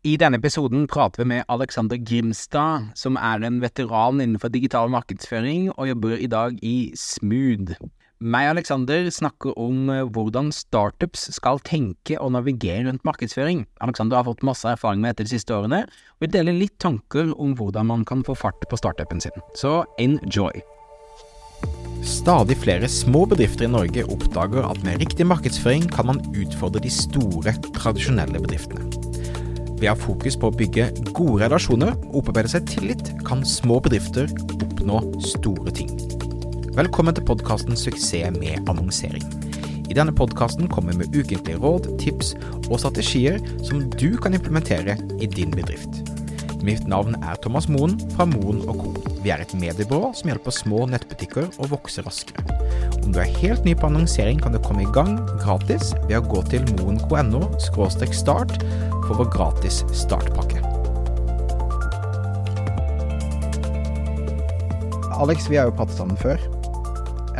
I denne episoden prater vi med Alexander Grimstad, som er en veteran innenfor digital markedsføring og jobber i dag i Smooth. Meg og Alexander snakker om eh, hvordan startups skal tenke og navigere rundt markedsføring. Alexander har fått masse erfaring med dette de siste årene, og vil dele litt tanker om hvordan man kan få fart på startupen sin. Så enjoy! Stadig flere små bedrifter i Norge oppdager at med riktig markedsføring kan man utfordre de store, tradisjonelle bedriftene. Ved å ha fokus på å bygge gode relasjoner og opparbeide seg tillit, kan små bedrifter oppnå store ting. Velkommen til podkasten 'Suksess med annonsering'. I denne podkasten kommer vi med ukentlige råd, tips og strategier som du kan implementere i din bedrift. Mitt navn er Thomas Moen fra Moen Co. Vi er et mediebyrå som hjelper små nettbutikker å vokse raskere. Om du er helt ny på annonsering, kan du komme i gang gratis ved å gå til moen.no start for vår gratis startpakke. Alex, vi har jo pratet sammen før.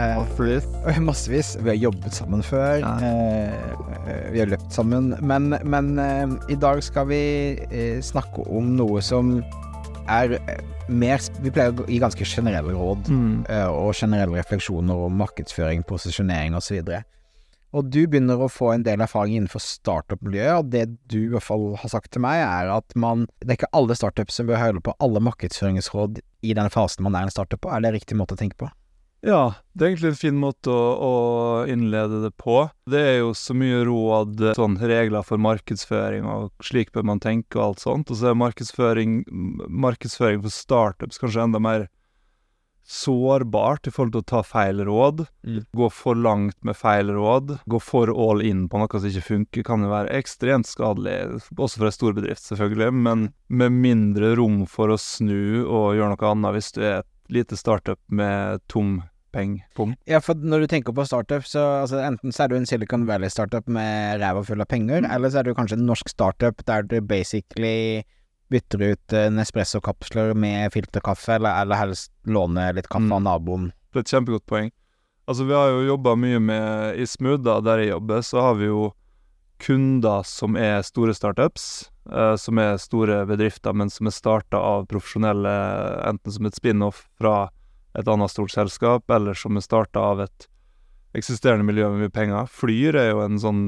Eh, massevis. Vi har jobbet sammen før. Eh, vi har løpt sammen. Men, men eh, i dag skal vi eh, snakke om noe som er eh, mer Vi pleier å gi ganske generelle råd Mm. eh, og generelle refleksjoner om markedsføring, posisjonering osv. Og du begynner å få en del erfaring innenfor startup-miljøet, og det du i hvert fall har sagt til meg, er at man Det er ikke alle startups som bør høre på alle markedsføringsråd i den fasen man er en startup på. Er det riktig måte å tenke på? Ja, det er egentlig en fin måte å, å innlede det på. Det er jo så mye råd, sånn regler for markedsføring og slik bør man tenke og alt sånt. Og så er markedsføring, markedsføring for startups kanskje enda mer sårbart i forhold til å ta feil råd. Mm. Gå for langt med feil råd. Gå for all in på noe som ikke funker, kan jo være ekstremt skadelig, også for en stor bedrift selvfølgelig, men med mindre rom for å snu og gjøre noe annet hvis du er et lite startup med tom peng. Pum. Ja, for når du tenker på startup, så altså, enten så er du en Silicon Valley-startup med ræva full av penger, eller så er du kanskje en norsk startup der du basically bytter ut eh, Nespresso-kapsler med filterkaffe, eller, eller helst låner litt kaffe av Mm. naboen. Det er et kjempegodt poeng. Altså, vi har jo jobba mye med I Smooth, da, der jeg jobber, så har vi jo kunder som er store startups, eh, som er store bedrifter, men som er starta av profesjonelle, enten som et spin-off fra et annet stort selskap, eller som er starta av et eksisterende miljø med mye penger. Flyr er jo en sånn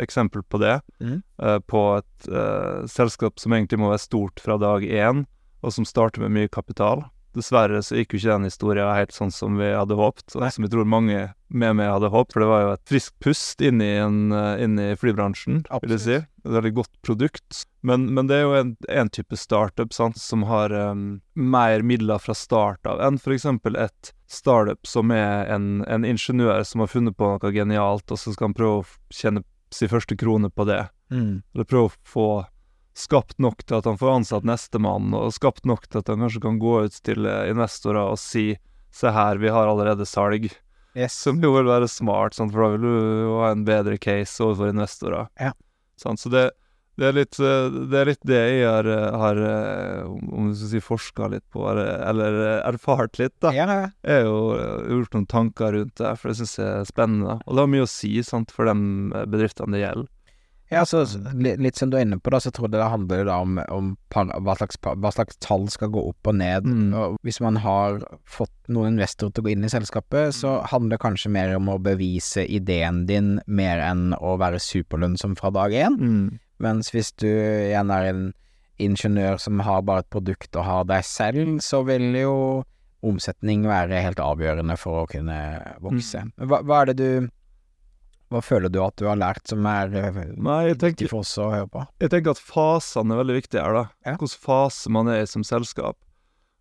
eksempel på det. Mm. Uh, på et uh, selskap som egentlig må være stort fra dag én, og som starter med mye kapital. Dessverre så gikk jo ikke den historien helt sånn som vi hadde håpet, og som vi tror mange med meg hadde håpet, for det var jo et friskt pust inn i, en, eh, inn i flybransjen, vil jeg si. Et veldig godt produkt. Men, men det er jo en, en type startup sant, som har um, mer midler fra start av enn f.eks. et startup som er en, en ingeniør som har funnet på noe genialt, og så skal han prøve å tjene sin første krone på det. Mm. Eller prøve å få skapt nok til at han får ansatt nestemann, og skapt nok til at han kanskje kan gå ut til investorer og si Se her, vi har allerede salg. Yes. Som jo vil være smart, sant? for da vil du ha en bedre case overfor investorer. Ja. Sant? Så det, det, er litt, eh, det er litt det jeg har, eh, har eh, om du skal si forska litt på, eller, erfart litt, da. Ja, ja. Jeg har jo gjort noen tanker rundt det, for det syns jeg er spennende. Og det har mye å si sant, for de bedriftene det gjelder. Ja, så så litt som du er inne på, da, så tror jeg det handler da om, om par, hva, slags, hva slags tall skal gå opp og ned. Mm. Og hvis man har fått noen investorer til å gå inn i selskapet, så handler det kanskje mer om å bevise ideen din mer enn å være superlønnsom fra dag én. Mm. Mens hvis du igjen er en ingeniør som har bare et produkt og har deg selv, så vil jo omsetning være helt avgjørende for å kunne vokse. Mm. Hva, hva er det du Hva føler du at du har lært som er eh, Nei, tenker, viktig for oss å høre på? jeg tenker at fasene er veldig viktige her, da. Ja. Hvilken fase man er i som selskap.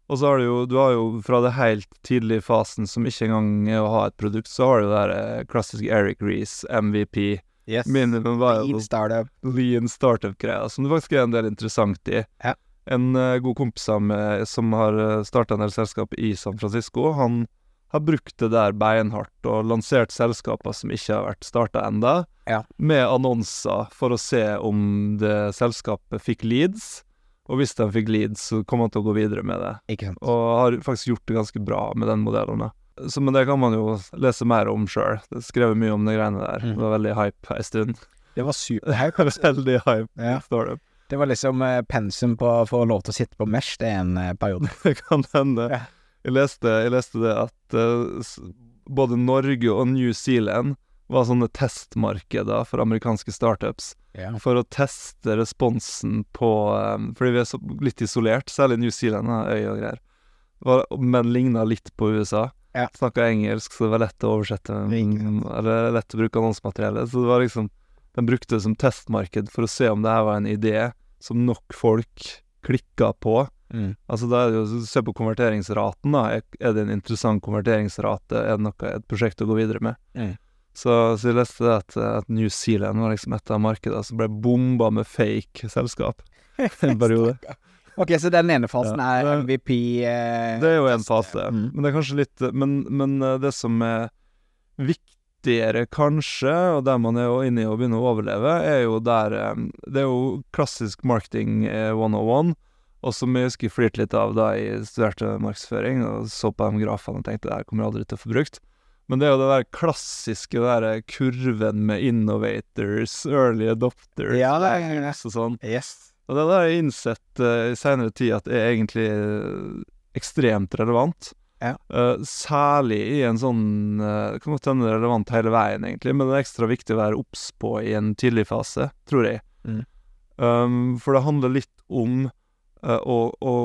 Og så har du jo, du har jo fra det helt tidlige fasen som ikke engang er å ha et produkt, så har du det der eh, klassiske Eric Reece, MVP, Yes. minimum Lean startup. lean startup-greia, som det faktisk er en del interessant i. Ja. En uh, god kompis av meg som har starta en del selskap i San Francisco, han har brukt det der beinhardt og lansert selskaper som ikke har vært starta enda, Ja. med annonser for å se om det selskapet fikk leads. Og hvis de fikk leads, så kom han til å gå videre med det. Og har faktisk gjort det ganske bra med den modellen. da. Så, men det kan man jo lese mer om sjøl. Det skrevet mye om de greiene der. Mm. Det var veldig hype ei stund. Det var superhype. veldig hype Ja. startup. Det var liksom eh, pensum på å få lov til å sitte på Mesh det er en eh, periode. Det kan hende. Ja. Jeg, leste, jeg leste det at uh, både Norge og New Zealand var sånne testmarkeder for amerikanske startups. Yeah. For å teste responsen på um, Fordi vi er så litt isolert, særlig New Zealand, øy og greier. Var, men ligna litt på USA. Yeah. Snakka engelsk, så det var lett å oversette. Eller lett å bruke annonsemateriellet. Så det var liksom De brukte det som testmarked for å se om det her var en idé som nok folk klikka på. Mm. Altså da er det jo Se på konverteringsraten, da. Er, det en interessant konverteringsrate? Er det noe, et prosjekt å gå videre med? Mm. Så, så jeg leste at, at New Zealand var liksom et av markedene som ble bomba med fake selskap en periode. Ok, så den ene fasen Ja, er MVP eh, Det er jo en fase. Mm. Men det er kanskje litt Men, men eh, det som er viktigere, kanskje, og der man er jo inne i å begynne å overleve, er jo der eh, Det er jo klassisk marketing eh, 101, og som jeg husker flirte litt av da jeg studerte markedsføring, og så på de grafene og tenkte det her kommer jeg aldri til å få brukt. Men det er jo det der klassiske der kurven med innovators, early adopters Ja, det er det. og sånn. Yes. Og det har jeg innsett uh, i senere tid at er egentlig eh, ekstremt relevant. Ja. Uh, særlig i en sånn uh, Det kan godt hende relevant hele veien, egentlig, men det er ekstra viktig å være obs på i en tidlig fase, tror jeg. Mm. Um, for det handler litt om eh, å, å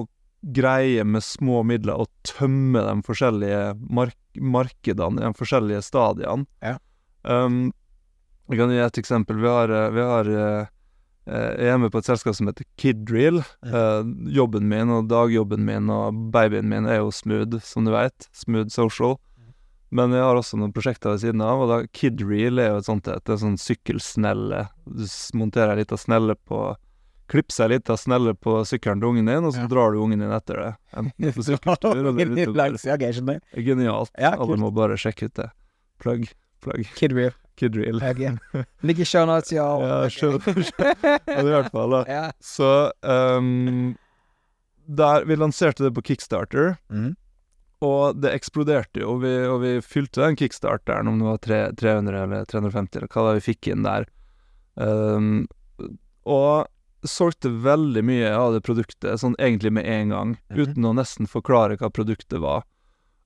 greie med små midler å tømme de forskjellige mark markedene i de forskjellige stadiene. Ja. Um, jeg kan gi et eksempel. Vi har, eh, vi har eh, Jeg er med på et selskap som heter Kidreel. Eh, jobben min og dagjobben min og babyen min er jo Smooth, som du vet. Smooth Social. Men jeg har også noen prosjekter ved siden av, og da Kidreel er jo et sånt et, et sånn sykkelsnelle. Du monterer ei lita snelle på Klipser ei lita snelle på sykkelen til ungen din, og så Ja. drar du ungen din etter det. Enten på sykkeltur eller utover. Langs, ja, Genialt. Ja, Alle må bare sjekke ut det. Plugg. Plugg. Kidreel. Again. Ligger i show notes, ja. Ja, show, i hvert fall, da. Ja. Så um, der Vi lanserte det på Kickstarter, Mm. og det eksploderte jo. Og vi, og vi fylte den kickstarteren, om det var tre, 300 eller 350, eller hva det var vi fikk inn der. Um, og solgte veldig mye av det produktet, sånn egentlig med en gang, Mhm. uten å nesten forklare hva produktet var.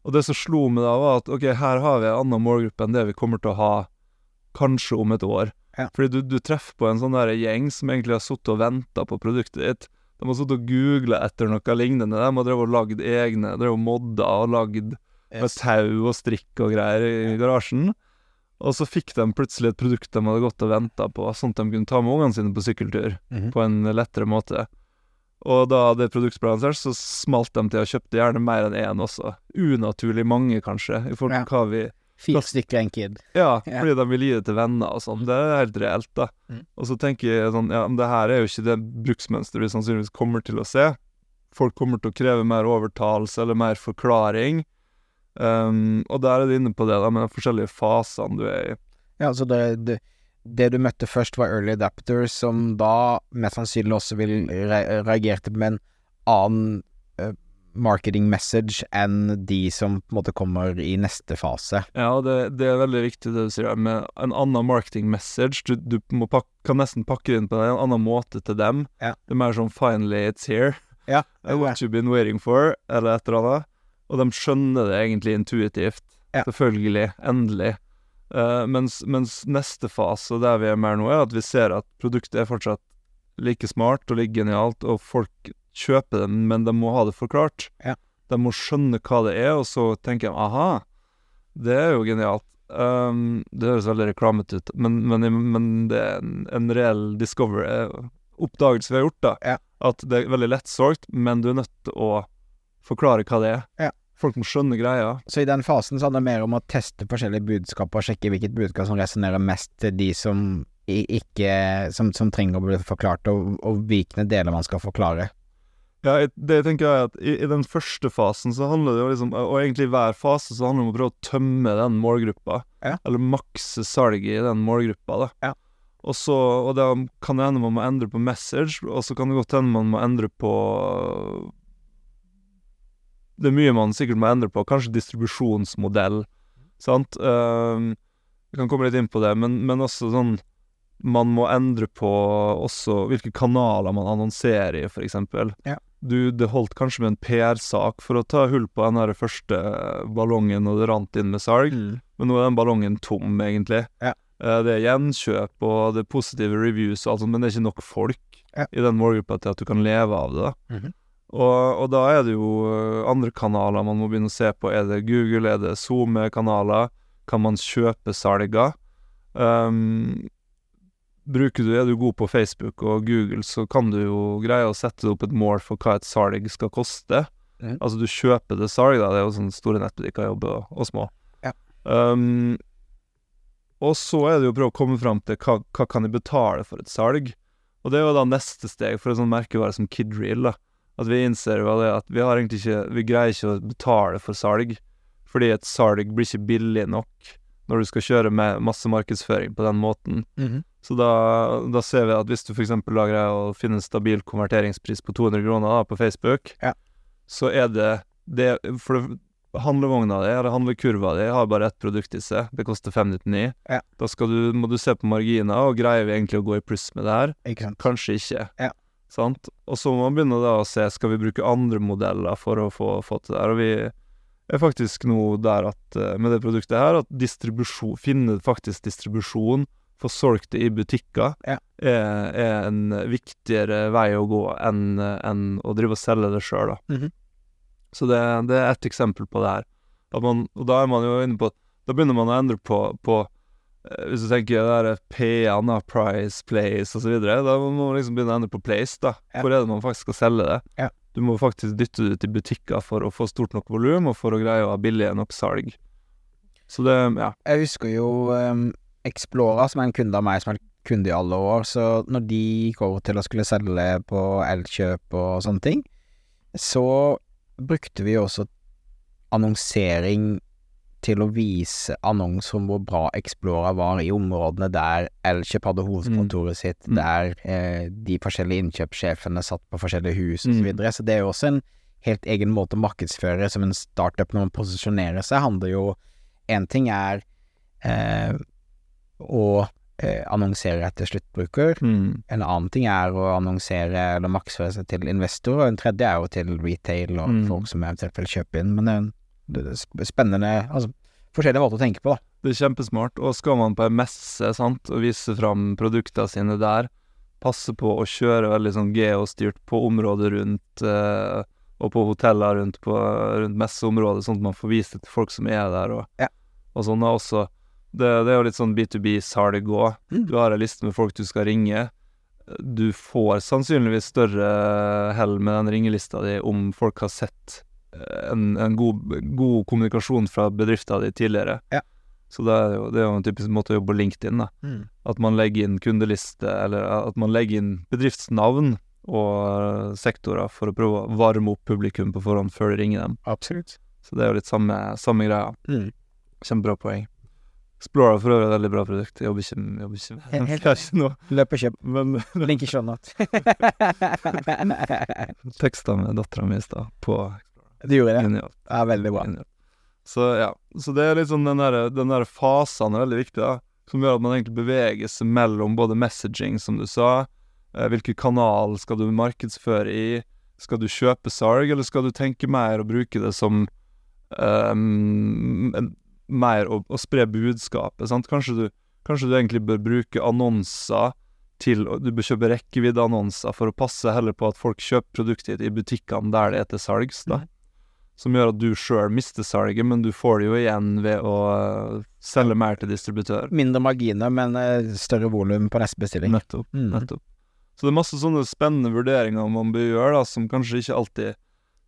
Og det som slo meg da, var at ok, her har vi en annen målgruppe enn det vi kommer til å ha kanskje om et år. Ja. Fordi du, du treffer på en sånn der gjeng som egentlig har sittet og venta på produktet ditt. De har sittet og googla etter noe lignende. De har drevet og lagd egne, drevet og modda og lagd med tau og strikk og greier i garasjen. Og så fikk de plutselig et produkt de hadde gått og venta på, sånn at de kunne ta med ungene sine på sykkeltur Mhm. på en lettere måte. Og da det produktet ble lansert, så smalt de til og kjøpte gjerne mer enn én også. Unaturlig mange, kanskje, i forhold til hva vi Fire stykker en kid. Ja, Ja. fordi de vil gi det til venner og sånn. Det er helt reelt, da. Mm. Og så tenker jeg sånn, ja, men det her er jo ikke det bruksmønsteret vi sannsynligvis kommer til å se. Folk kommer til å kreve mer overtalelse eller mer forklaring. Um, og der er du inne på det, da, med de forskjellige fasene du er i. Ja, altså det, det, det du møtte først var early adapters, som da mest sannsynlig også vil re reagerte med en annen eh, marketing message enn de som på en måte kommer i neste fase. Ja, det, det er veldig viktig det du sier, med en annen marketing message. Du, du må pak kan nesten pakke det inn på en annen måte til dem. Ja. Det er mer sånn 'finally it's here'. Ja, Uh, What you've been waiting for, eller et eller annet. Og de skjønner det egentlig intuitivt. Ja. Selvfølgelig. Endelig. Uh, mens, mens neste fase, der vi er mer nå, er at vi ser at produktet er fortsatt like smart og like genialt, og folk kjøper det, men de må ha det forklart. Ja. De må skjønne hva det er, og så tenker de aha, det er jo genialt. Um, det høres veldig reklamete ut, men, men, men det er en, en reell discover, eh, vi har gjort, da. Ja. At det er veldig lettsolgt, men du er nødt til å forklare hva det er. Ja. Folk må skjønne greia. Så i den fasen så handler det mer om å teste forskjellige budskap og sjekke hvilket budskap som resonnerer mest til de som ikke som, som trenger å bli forklart, og, og hvilke deler man skal forklare. Ja, det jeg tenker er at i, i den første fasen så handler det jo liksom Og egentlig i hver fase så handler det om å prøve å tømme den målgruppa. Ja. Eller makse salget i den målgruppa, da. Ja. Og så Og da kan det hende man må endre på message, og så kan det godt hende man må endre på Det er mye man sikkert må endre på. Kanskje distribusjonsmodell, sant. Vi jeg kan komme litt inn på det, men, men også sånn man må endre på også hvilke kanaler man annonserer i, eksempel. Ja. Du, det holdt kanskje med en PR-sak for å ta hull på den der første ballongen, og det rant inn med salg, men nå er den ballongen tom, egentlig. Ja. Eh, Det er gjenkjøp, og det er positive reviews og alt sånt, men det er ikke nok folk Ja. i den målgruppa til at du kan leve av det. da. Mhm. Og, og da er det jo eh, andre kanaler man må begynne å se på. Er det Google, er det SoMe-kanaler? Kan man kjøpe salger? Um, bruker du, er du god på Facebook og Google, så kan du jo greie å sette opp et mål for hva et salg skal koste. Mm. Altså du kjøper det salg, da. Det er jo sånne store nettbutikker jobber, og, og små. Ja. Um, og så er det jo å prøve å komme fram til hva, hva kan jeg betale for et salg. Og det er jo da neste steg for en sånn merkevare som Kidreel, da. At vi innser jo det at vi har egentlig ikke Vi greier ikke å betale for salg. Fordi et salg blir ikke billig nok når du skal kjøre med masse markedsføring på den måten. Mhm. Så da, da ser vi at hvis du f.eks. lager å finne en stabil konverteringspris på 200 kroner da, på Facebook, Ja. så er det, det For handlevogna di, eller handlekurva di, har bare ett produkt i seg. Det koster 599. Ja. Da du, må du se på marginer, og greier vi egentlig å gå i pluss med det her? Ikke sant. Kanskje ikke. Ja. Sant? Og så må man begynne da å se skal vi bruke andre modeller for å få, få til det her. Og vi er faktisk nå der at eh, med det produktet her at distribusjon Finne faktisk distribusjon, for solgt i butikker, Ja. er, er en viktigere vei å gå enn enn å drive og selge det sjøl, da. Mhm. Så det, det er ett eksempel på det her. Man, og da er man jo inne på Da begynner man å endre på, på Hvis du tenker det der P-en, da, price, place osv., da må man liksom begynne å endre på place, da. Ja. Hvor er det man faktisk skal selge det? Ja. Du må faktisk dytte det ut i butikker for å få stort nok volum, og for å greie å ha billig nok salg. Så det, ja. Jeg husker jo um, Explora, som er en kunde av meg som har vært kunde i alle år, så når de gikk over til å skulle selge på Elkjøp og sånne ting, så brukte vi også annonsering til å vise annonser om hvor bra Explora var i områdene der Elkjøp hadde hovedkontoret sitt, Mm. der eh, de forskjellige innkjøpssjefene satt på forskjellige hus osv. Mm. Så, videre. så det er jo også en helt egen måte å markedsføre som en startup når man posisjonerer seg, handler jo En ting er eh, å eh, annonsere etter sluttbruker. Mm. En annen ting er å annonsere eller markedsføre seg til investor, og en tredje er jo til retail og Mm. folk som eventuelt vil kjøpe inn. Men det er en spennende Altså forskjellige måter å tenke på, da. Det er kjempesmart. Og skal man på en messe sant, og vise fram produktene sine der, passe på å kjøre veldig sånn geostyrt på området rundt, eh, og på hoteller rundt, på, rundt messeområdet, sånn at man får vist det til folk som er der, og, Ja. og sånn. da også. Det, det er jo litt sånn B2B-salg òg. Mm. Du har ei liste med folk du skal ringe. Du får sannsynligvis større hell med den ringelista di om folk har sett en, en god, god kommunikasjon fra bedrifta di tidligere. Ja. Så det er, jo, det er jo en typisk måte å jobbe på LinkedIn, da. At man legger inn kundeliste, eller at man legger inn bedriftsnavn og eh, sektorer for å prøve å varme opp publikum på forhånd før du ringer dem. Absolutt. Så det er jo litt samme, samme greia. Mm. Kjempebra poeng. Explorer for øvrig er et veldig bra produkt. Jeg jobber ikke, jobber ikke Helt- Jeg har ikke noe, Løp og kjøp. men Link i shownote. teksta med dattera mi i stad på du gjorde det? Genialt. Ja, veldig bra. Genialt. Så ja, så det er litt sånn den der, den der fasen er veldig viktig, da. Som gjør at man egentlig beveger seg mellom både messaging, som du sa, eh, hvilken kanal skal du markedsføre i, skal du kjøpe Sarg, eller skal du tenke mer og bruke det som um, mer å, å spre budskapet, sant? Kanskje du, kanskje du egentlig bør bruke annonser til Du bør kjøpe rekkeviddeannonser for å passe heller på at folk kjøper produktet i butikkene der det er til salgs, da. Som gjør at du sjøl mister salget, men du får det jo igjen ved å eh, selge mer til distributør. Mindre marginer, men eh, større volum på neste bestilling. Nettopp. Mm. nettopp. Så det er masse sånne spennende vurderinger man bør gjøre, da, som kanskje ikke alltid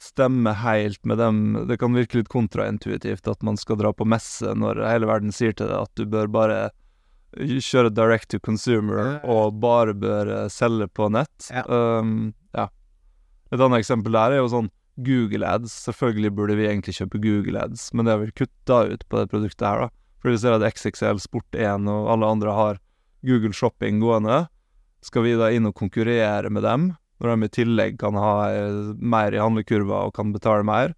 stemmer helt med dem. Det kan virke litt kontraintuitivt at man skal dra på messe når hele verden sier til deg at du bør bare kjøre direct to consumer og bare bør eh, selge på nett. Ja. Um, ja. Et annet eksempel der er jo sånn Google ads. Selvfølgelig burde vi egentlig kjøpe Google ads, men det har vi kutta ut på det produktet her, da. For vi ser at XXL, Sport1 og alle andre har Google Shopping gående. Skal vi da inn og konkurrere med dem, når de i tillegg kan ha eh, mer i handlekurva og kan betale mer?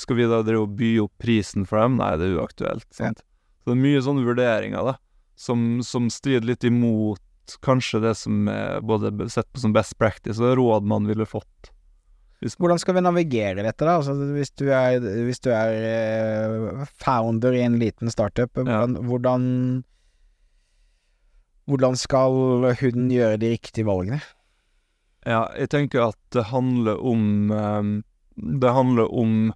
Skal vi da drive og by opp prisen for dem? Nei, det er uaktuelt. Sant? Så det er mye sånne vurderinger, da. som, som strider litt imot kanskje det som er både sett på som best practice, og råd man ville fått. Hvordan skal vi navigere dette, da? Altså, hvis du er, hvis du er eh, founder i en liten startup, hvordan, hvordan Hvordan skal hun gjøre de riktige valgene? Ja, jeg tenker at det handler om ehm, Det handler om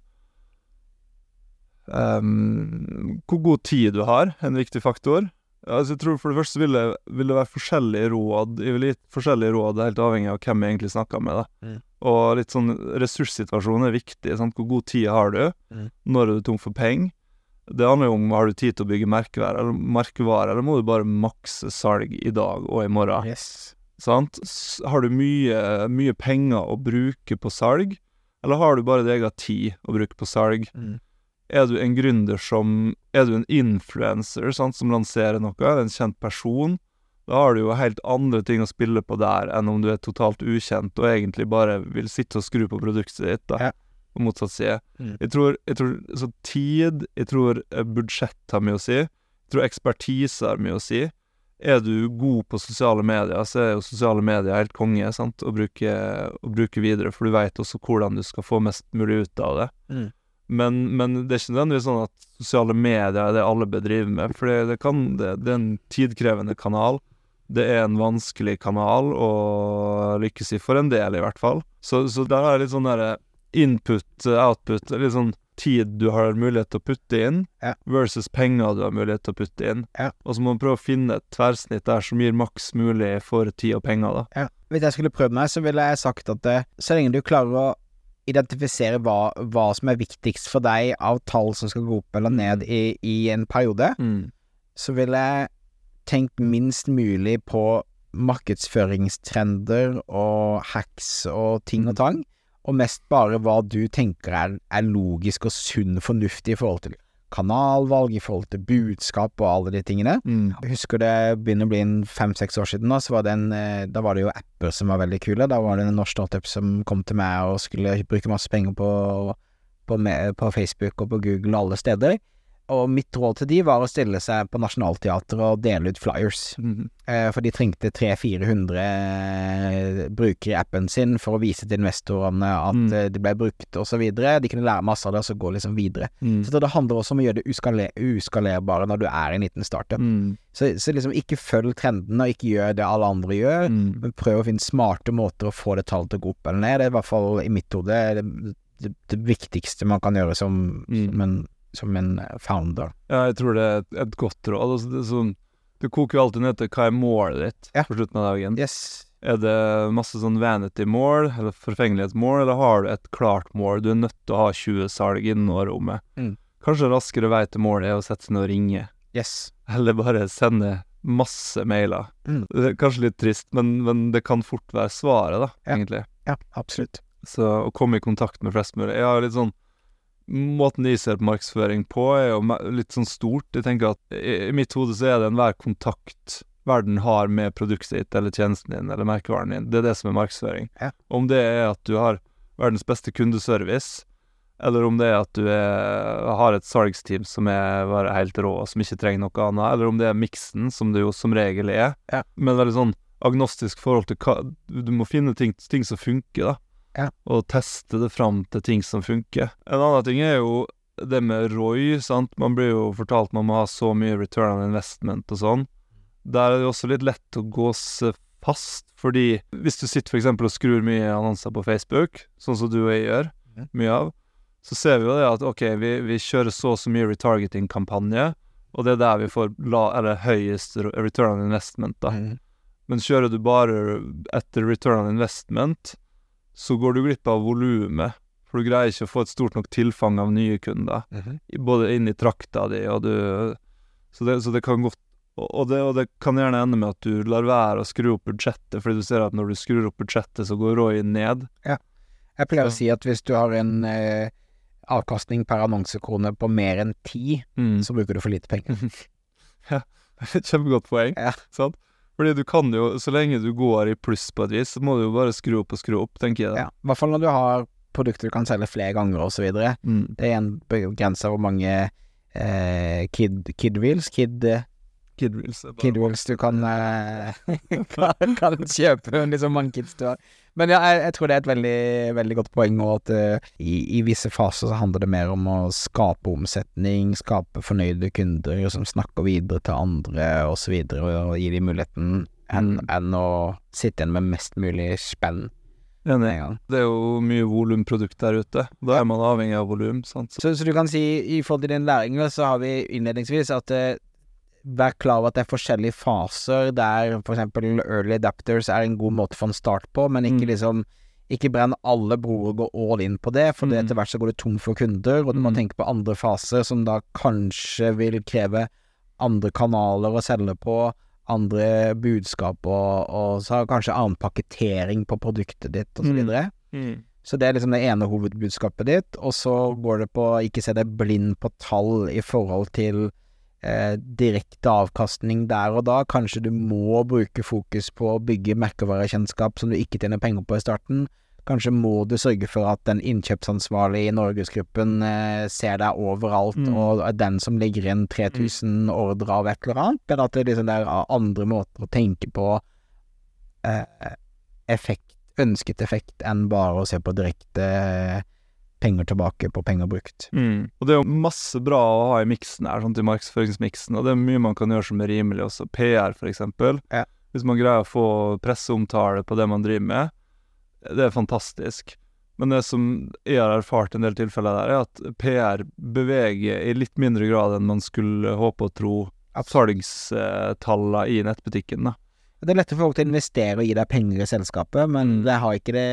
um, hvor god tid du har, en viktig faktor. Altså, jeg tror For det første vil det, vil det være forskjellige råd. Jeg vil gi forskjellige råd, helt avhengig av hvem jeg egentlig snakker med. da. Mm. Og litt sånn ressurssituasjonen er viktig. Sant? Hvor god tid har du? Mm. Når er du tom for penger? Det handler jo om har du tid til å bygge merkevare, eller, merkevare, eller må du bare makse salg i dag og i morgen? Yes. Sant? Har du mye, mye penger å bruke på salg, eller har du bare deg av tid å bruke på salg? Mm. Er du en gründer som Er du en influencer sant, som lanserer noe, er en kjent person? Da har du jo helt andre ting å spille på der enn om du er totalt ukjent og egentlig bare vil sitte og skru på produktet ditt, da. Ja. På motsatt side. Mm. Jeg tror, jeg tror så tid, jeg tror eh, budsjett har mye å si. Jeg tror ekspertise har mye å si. Er du god på sosiale medier, så er jo sosiale medier helt konge sant? Å, bruke, å bruke videre, for du veit også hvordan du skal få mest mulig ut av det. Mm. Men, men det er ikke nødvendigvis sånn at sosiale medier er det alle bør drive med, for det, kan, det, det er en tidkrevende kanal. Det er en vanskelig kanal å lykkes i, for en del i hvert fall. Så, så der er litt sånn derre input, output, litt sånn tid du har mulighet til å putte inn, Ja. versus penger du har mulighet til å putte inn. Ja. Og så må man prøve å finne et tverrsnitt der som gir maks mulig for tid og penger, da. Ja. Hvis jeg skulle prøvd meg, så ville jeg sagt at eh, så lenge du klarer å identifisere hva, hva som er viktigst for deg av tall som skal gå opp eller ned i, i en periode, så ville jeg tenkt minst mulig på markedsføringstrender og hacks og ting og tang, og mest bare hva du tenker er, er logisk og sunn fornuftig i forhold til kanalvalg, i forhold til budskap og alle de tingene. Mm. Jeg husker det begynner å bli en fem-seks år siden, da, så var det en, eh, da var det jo apper som var veldig kule. Da var det en norsk startup som kom til meg og skulle bruke masse penger på, på, på Facebook og på Google og alle steder. Og mitt råd til de var å stille seg på Nationaltheatret og dele ut flyers. Mm. Eh, for de trengte 300-400 brukere i appen sin for å vise til investorene at Mm. eh, det ble brukt, videre. De kunne lære masse av det, og så gå liksom videre. Mm. Så det handler også om å gjøre det uskaler uskalerbare når du er en liten startup. Mm. Så, så liksom ikke følg trenden, og ikke gjør det alle andre gjør, Mm. men prøv å finne smarte måter å få det tallet til å gå opp eller ned. Det er i hvert fall i mitt hode det, det, det viktigste man kan gjøre som, Mm. som, en, som en founder. Ja, jeg tror det er et, et godt råd. Altså, det, sånn, det koker jo alltid ned til hva er målet ditt Ja. på slutten av dagen. Yes. Er det masse sånn vanity-mål, eller forfengelighetsmål, eller har du et klart mål? Du er nødt til å ha 20 salg innen årrommet. Mm. Kanskje raskere vei til målet er å sette seg ned og ringe, Yes. eller bare sende masse mailer. Mm. Det kanskje litt trist, men, men det kan fort være svaret, da, Ja. egentlig. Ja, absolutt. Så å komme i kontakt med flest mulig. Jeg har litt sånn Måten de ser på markedsføring på, er jo litt sånn stort. Jeg tenker at i, mitt hode så er det enhver kontakt verden har med produktet ditt eller tjenesten din eller merkevaren din. Det er det som er markedsføring. Ja. Om det er at du har verdens beste kundeservice, eller om det er at du er, har et salgsteam som er bare helt rå, og som ikke trenger noe annet, eller om det er miksen, som det jo som regel er. Ja. Men veldig sånn agnostisk forhold til hva Du må finne ting, ting som funker, da og teste det fram til ting som funker. En annen ting er jo det med Roy. sant. Man blir jo fortalt man må ha så mye return on investment og sånn. Der er det jo også litt lett å gå fast, fordi hvis du sitter eksempel og skrur mye annonser på Facebook, sånn som du og jeg gjør, Mhm. mye av, så ser vi jo det at ok, vi, vi kjører så og så mye retargeting-kampanje, og det er der vi får la, eller høyest return on investment, da. Mm. Men kjører du bare etter return on investment, så går du glipp av volumet. For du greier ikke å få et stort nok tilfang av nye kunder, mm -hmm. både inn i trakta di og du Så det, så det kan godt og det, og det kan gjerne ende med at du lar være å skru opp budsjettet, fordi du ser at når du skrur opp budsjettet, så går Roy ned. Jeg pleier å si at hvis du har en eh, avkastning per annonsekrone på mer enn ti, Mm. så bruker du for lite penger. ja. Kjempegodt poeng. Ja. Sant? Fordi du kan jo, så lenge du går i pluss på et vis, så må du jo bare skru opp og skru opp, tenker jeg. Ja, I hvert fall når du har produkter du kan selge flere ganger og så videre. Mm. Det er en begrensa hvor mange eh, kid, kid wheels, kid, eh, Kid du kan, eh, kan, kan kjøpe liksom mange kids du har. Men ja, jeg, jeg tror det er et veldig, veldig godt poeng, og at uh, i, i visse faser så handler det mer om å skape omsetning, skape fornøyde kunder som snakker videre til andre og så videre, og, gi dem muligheten, enn, Mm. en å sitte igjen med mest mulig spenn Enig. en. Det er jo mye volumprodukt der ute. Da er man avhengig av volum. Så, så du kan si, i forhold til din læring, så har vi innledningsvis at eh, Vær klar over at det er forskjellige faser der eksempel early adapters er en god måte for en start på, men ikke Mm. liksom Ikke brenn alle broer og gå all in på det, for Mm. etter hvert så går det tom for kunder, og du må Mm. tenke på andre faser som da kanskje vil kreve andre kanaler å selge på, andre budskap og, og så kanskje annen pakketering på produktet ditt, og så Mm. videre. Mm. Så det er liksom det ene hovedbudskapet ditt, og så går det på ikke se deg blind på tall i forhold til eh, direkte avkastning der og da. Kanskje du må bruke fokus på å bygge merkevarekjennskap som du ikke tjener penger på i starten. Kanskje må du sørge for at den innkjøpsansvarlige i Norgesgruppen eh, ser deg overalt, Mm. og er den som legger inn 3000 ordre av et eller annet, men at det liksom det er andre måter å tenke på eh, effekt, ønsket effekt, enn bare å se på direkte eh, penger tilbake på penger brukt. Mm. Og det er jo masse bra å ha i miksen her, sånn til markedsføringsmiksen, og det er mye man kan gjøre som er rimelig også. PR, for eksempel. Ja. Hvis man greier å få presseomtale på det man driver med, det er fantastisk. Men det som jeg har erfart en del tilfeller der, er at PR beveger i litt mindre grad enn man skulle håpe og tro salgstallene i nettbutikken, da. Det er lettere for folk til å investere og gi deg penger i selskapet, men det har ikke det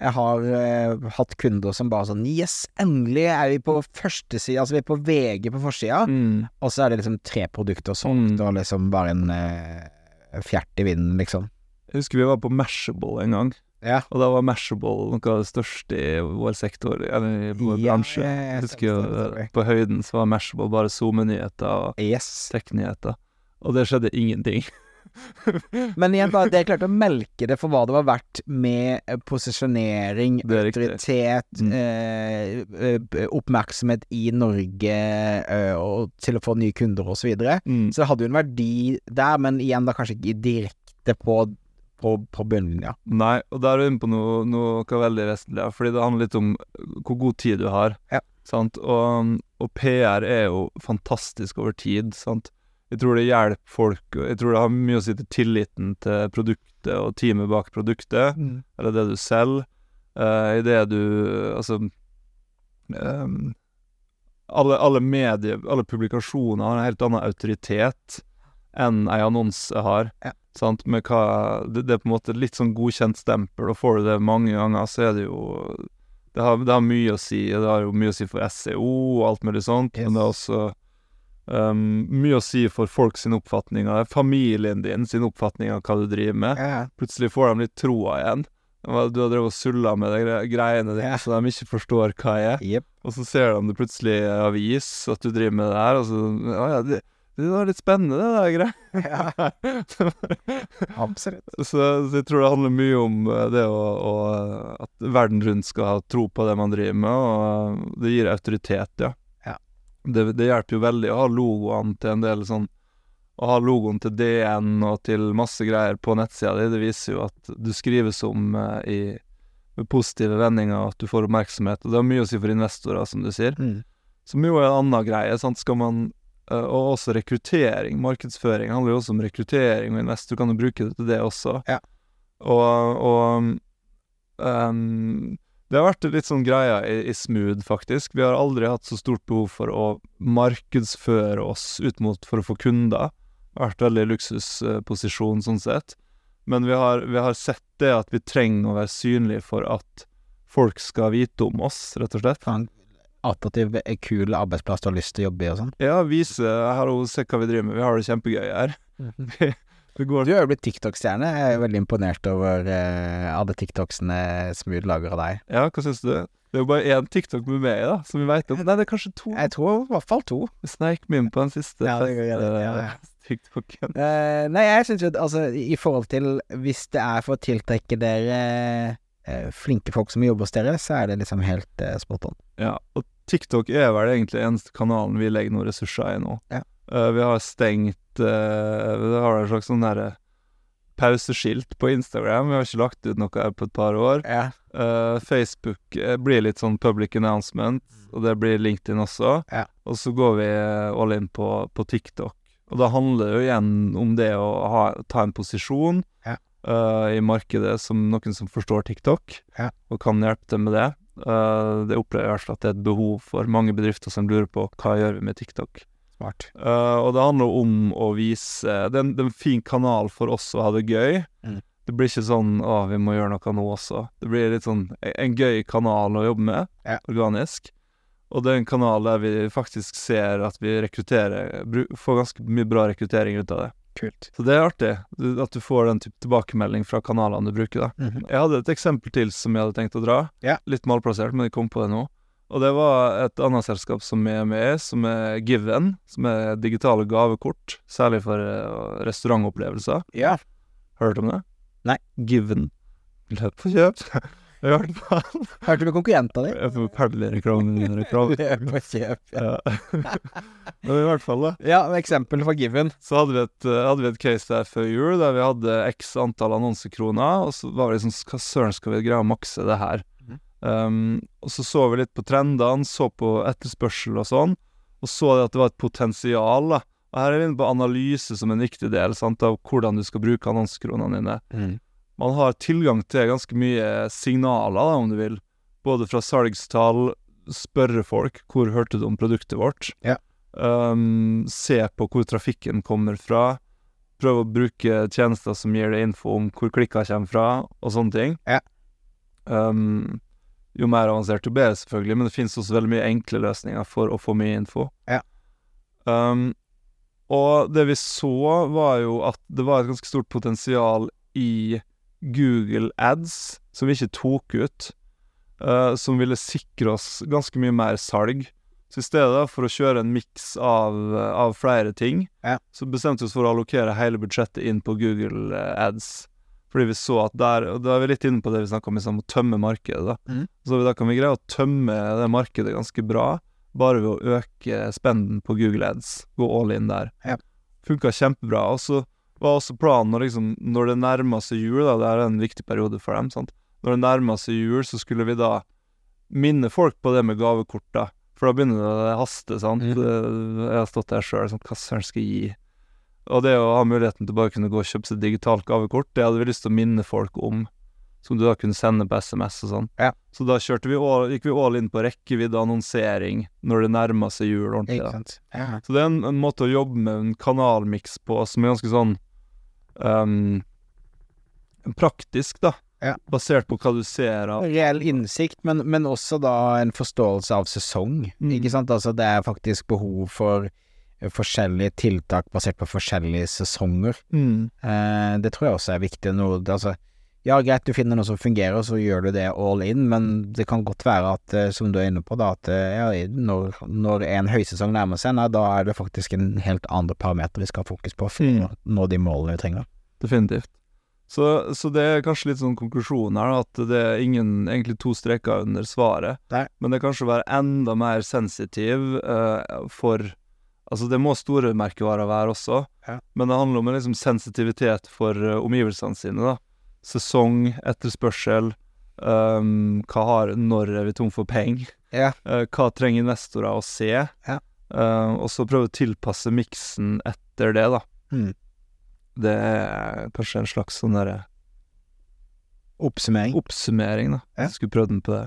Jeg har eh, hatt kunder som bare sånn Yes, endelig er vi på førstesida, altså vi er på VG på forsida, Mm. og så er det liksom tre produkter solgt, Mm. og liksom bare en eh, fjert i vinden, liksom. Jeg husker vi var på Mashable en gang, Ja. og da var Mashable noe av det største i vår sektor, eller i vår Ja, bransje. Jeg, Jeg husker jo på høyden så var Mashable bare SoMe-nyheter og Yes. tech-nyheter, og det skjedde ingenting. Men igjen, bare det er klart å melke det for hva det var verdt med eh, posisjonering, er autoritet, Mm. eh, eh, oppmerksomhet i Norge, eh, og til å få nye kunder og så videre. Mm. Så det hadde jo en verdi der, men igjen da kanskje ikke direkte på, på, på bunnlinja. Nei, og der er du inne på noe, noe veldig vesentlig, fordi det handler litt om hvor god tid du har. Ja. Sant? Og, og PR er jo fantastisk over tid, sant. Jeg tror det hjelper folk, jeg tror det har mye å si til tilliten til produktet og teamet bak produktet, eller det du selger. Uh, I det du Altså um, alle, alle medier, alle publikasjoner har en helt annen autoritet enn ei annonse har. Ja. Sant? Med hva, det, det er på en måte litt sånn godkjent stempel, og får du det mange ganger, så er det jo Det har, det har mye å si. Det har jo mye å si for SEO og alt mulig sånt, Yes. men det er også ehm, mye å si for folk sin oppfatning av familien din sin oppfatning av hva du driver med Ja, plutselig får de litt troa igjen. Du har drevet og sulla med de greiene dine Ja. så de ikke forstår hva jeg er. Yep. Og så ser de det plutselig i avis at du driver med det her, og så Ja, ja, det, det var litt spennende, det der greia. Absolutt. så, så jeg tror det handler mye om eh, det å, å At verden rundt skal ha tro på det man driver med, og det gir autoritet, ja. Det, det hjelper jo veldig å ha logoene til en del sånn Å ha logoen til DN og til masse greier på nettsida di, det viser jo at du skrives om eh, i med positive vendinger, og at du får oppmerksomhet. Og det har mye å si for investorer, som du sier. Mm. Som jo er en annen greie. Sant? Skal man eh, Og også rekruttering. Markedsføring handler jo også om rekruttering og investor Du kan jo bruke det til det også. Ja. Og, og ehm, Det har vært litt sånn greia i, i Smooth, faktisk. Vi har aldri hatt så stort behov for å markedsføre oss ut mot for å få kunder. Det har vært veldig luksusposisjon sånn sett. Men vi har, vi har sett det at vi trenger å være synlige for at folk skal vite om oss, rett og slett. Faen, attraktiv, eh, kul arbeidsplass du har lyst til å jobbe i og sånn. Ja, vise Her og se hva vi driver med. Vi har det kjempegøy her. Det går Du er jo blitt TikTok-stjerne. Jeg er veldig imponert over uh, alle TikToksene Smooth lager av deg. Ja, hva syns du? Det er jo bare én TikTok med meg, da, som vi veit om. Nei, det er kanskje to. Jeg tror i hvert fall to. Sneik meg inn på den siste Ja, det gjør jeg, fest- ja, ja. eh, TikToken. Uh, nei, jeg syns jo at altså, i forhold til Hvis det er for å tiltrekke dere uh, flinke folk som jobber hos dere, så er det liksom helt uh, spot on. Ja, og TikTok er vel egentlig eneste kanalen vi legger noen ressurser i nå. Ja. Eh, vi har stengt uh, Vi har en slags sånn derre pauseskilt på Instagram. Vi har ikke lagt ut noe her på et par år. Ja. Uh, Facebook eh, blir litt sånn public announcement, og det blir LinkedIn også. Ja. Og så går vi all in på, på TikTok. Og da handler det jo igjen om det å ha, ta en posisjon Ja. uh, i markedet som noen som forstår TikTok, Ja. og kan hjelpe til med det. Uh, det opplever jeg i hvert fall at det er et behov for mange bedrifter som lurer på hva gjør vi med TikTok. Smart. Uh, og det handler om å vise Det er en, det er en fin kanal for oss å ha det gøy. Mm. Det blir ikke sånn 'Å, vi må gjøre noe nå også'. Det blir litt sånn en, en gøy kanal å jobbe med, Ja. organisk. Og det er en kanal der vi faktisk ser at vi rekrutterer Får ganske mye bra rekruttering ut av det. Kult. Så det er artig at du får den type tilbakemelding fra kanalene du bruker. da Mhm. Jeg hadde et eksempel til som jeg hadde tenkt å dra. Ja. Litt malplassert, men jeg kom på det nå. Og det var et annet selskap som er med som er Given. Som er digitale gavekort, særlig for eh, restaurantopplevelser. Ja. Hørt om det? Nei. Given. Løp på kjøp. Hørte du konkurrenta di? Jeg i forferdelig reklame. Løp og kjøp. Ja. Men i hvert fall, da. ja, eksempel fra Given. Så hadde vi, et, eh, hadde vi et case der før jul, der vi hadde x antall annonsekroner, og så var det liksom Hva søren skal vi greie å makse det her? Um, og så så vi litt på trendene, så på etterspørsel og sånn, og så at det var et potensial, da. Og her er vi inne på analyse som en viktig del sant, av hvordan du skal bruke annonsekronene dine. Man har tilgang til ganske mye signaler, da, om du vil. Både fra salgstall, spørre folk hvor hørte du om produktet vårt. Ja. Um, se på hvor trafikken kommer fra. Prøve å bruke tjenester som gir deg info om hvor klikka kommer fra, og sånne ting. Ja. Um, jo mer avansert jo bedre, selvfølgelig, men det finnes også veldig mye enkle løsninger for å få mye info. Ja. Um, og det vi så, var jo at det var et ganske stort potensial i Google Ads som vi ikke tok ut, uh, som ville sikre oss ganske mye mer salg. Så i stedet for å kjøre en miks av, av flere ting, Ja. så bestemte vi oss for å allokere hele budsjettet inn på Google eh, Ads. Fordi vi så at der Og da er vi litt inne på det vi snakka om, liksom, å tømme markedet, da. Mm. Så da kan vi greie å tømme det markedet ganske bra, bare ved å øke spenden på Google Ads. Gå all in der. Ja. Funka kjempebra. Og så var også planen når, liksom, når det nærma seg jul, da, det er en viktig periode for dem, sant. Når det nærma seg jul, så skulle vi da minne folk på det med gavekort, da. For da begynner det å haste, sant. Mm. Jeg har stått der sjøl, sånn, hva søren skal jeg gi? Og det å ha muligheten til bare kunne gå og kjøpe seg digitalt gavekort, det hadde vi lyst til å minne folk om. Som du da kunne sende på SMS og sånn. Ja. Så da vi all, gikk vi all inn på rekkevidde annonsering når det nærma seg jul ordentlig. Ja. Så det er en, en måte å jobbe med en kanalmiks på som er ganske sånn um, praktisk, da. Ja. Basert på hva du ser av Reell innsikt, men, men også da en forståelse av sesong. Mm. Ikke sant? Altså det er faktisk behov for forskjellige tiltak basert på forskjellige sesonger. mm. Eh, det tror jeg også er viktig. Noe, altså, ja, greit, du finner noe som fungerer, så gjør du det all in, men det kan godt være at, eh, som du er inne på, da, at eh, ja, når, når en høysesong nærmer seg, nei, da er det faktisk en helt andre parameter vi skal ha fokus på for Mm. å nå de målene vi trenger. Definitivt. Så, så det er kanskje litt sånn konklusjon her, at det er ingen egentlig to streker under svaret. Nei. Men det er kanskje å være enda mer sensitiv eh, for Altså, det må store merkevarer være også, Ja. men det handler om en liksom sensitivitet for uh, omgivelsene sine, da. Sesong, etterspørsel, um, hva har Når er vi tom for penger? Ja. Uh, hva trenger investorer å se? Ja. Uh, og så prøve å tilpasse miksen etter det, da. Mm. Det er kanskje en slags sånn derre Oppsummering. oppsummering, da. Ja. Jeg skulle prøvd den på det.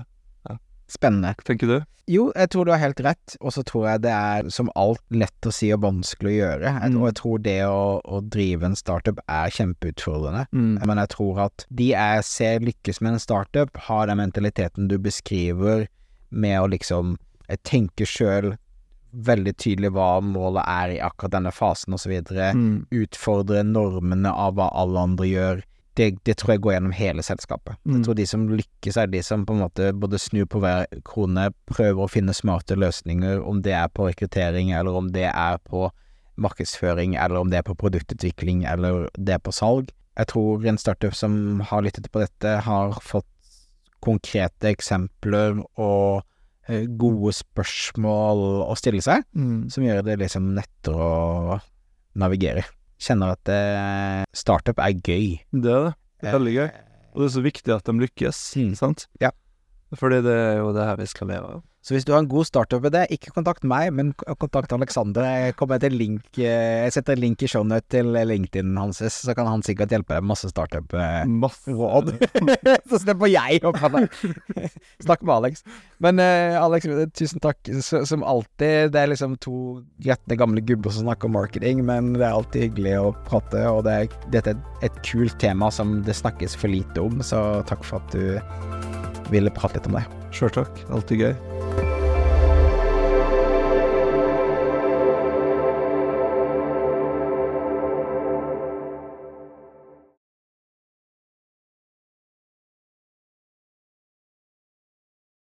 Spennende. Tenker du? Jo, jeg tror du har helt rett, og så tror jeg det er som alt lett å si og vanskelig å gjøre. Mm. og jeg tror det å, å drive en startup er kjempeutfordrende. Mm. Men jeg tror at de jeg ser lykkes med en startup, har den mentaliteten du beskriver med å liksom eh, tenke sjøl veldig tydelig hva målet er i akkurat denne fasen, osv. Mm. Utfordre normene av hva alle andre gjør. Det, det tror jeg går gjennom hele selskapet. Mm. Jeg tror de som lykkes, er de som på en måte både snur på hver krone, prøver å finne smarte løsninger, om det er på rekruttering, eller om det er på markedsføring, eller om det er på produktutvikling, eller det er på salg. Jeg tror en startup som har lyttet på dette, har fått konkrete eksempler og eh, gode spørsmål å stille seg, Mm. som gjør det liksom lettere å navigere. Kjenner at eh, startup er gøy. Det er det. Det er veldig gøy. Og det er så viktig at de lykkes, Mm. sant? Ja. Fordi det er jo det her vi skal leve av. Så hvis du har en god startup-idé, ikke kontakt meg, men kontakt Alexander. Jeg kommer til link eh, Jeg setter en link i shownote til LinkedIn hans, så kan han sikkert hjelpe deg med masse startup-råd. Masse så slipper jeg å prate. Snakk med Alex. Men uh, Alex, tusen takk. Så, som alltid, det er liksom to gretne gamle gubber som snakker om marketing, men det er alltid hyggelig å prate, og det er, dette er et kult tema som det snakkes for lite om, så takk for at du ville prate litt om deg. Sjøl takk. Alltid gøy.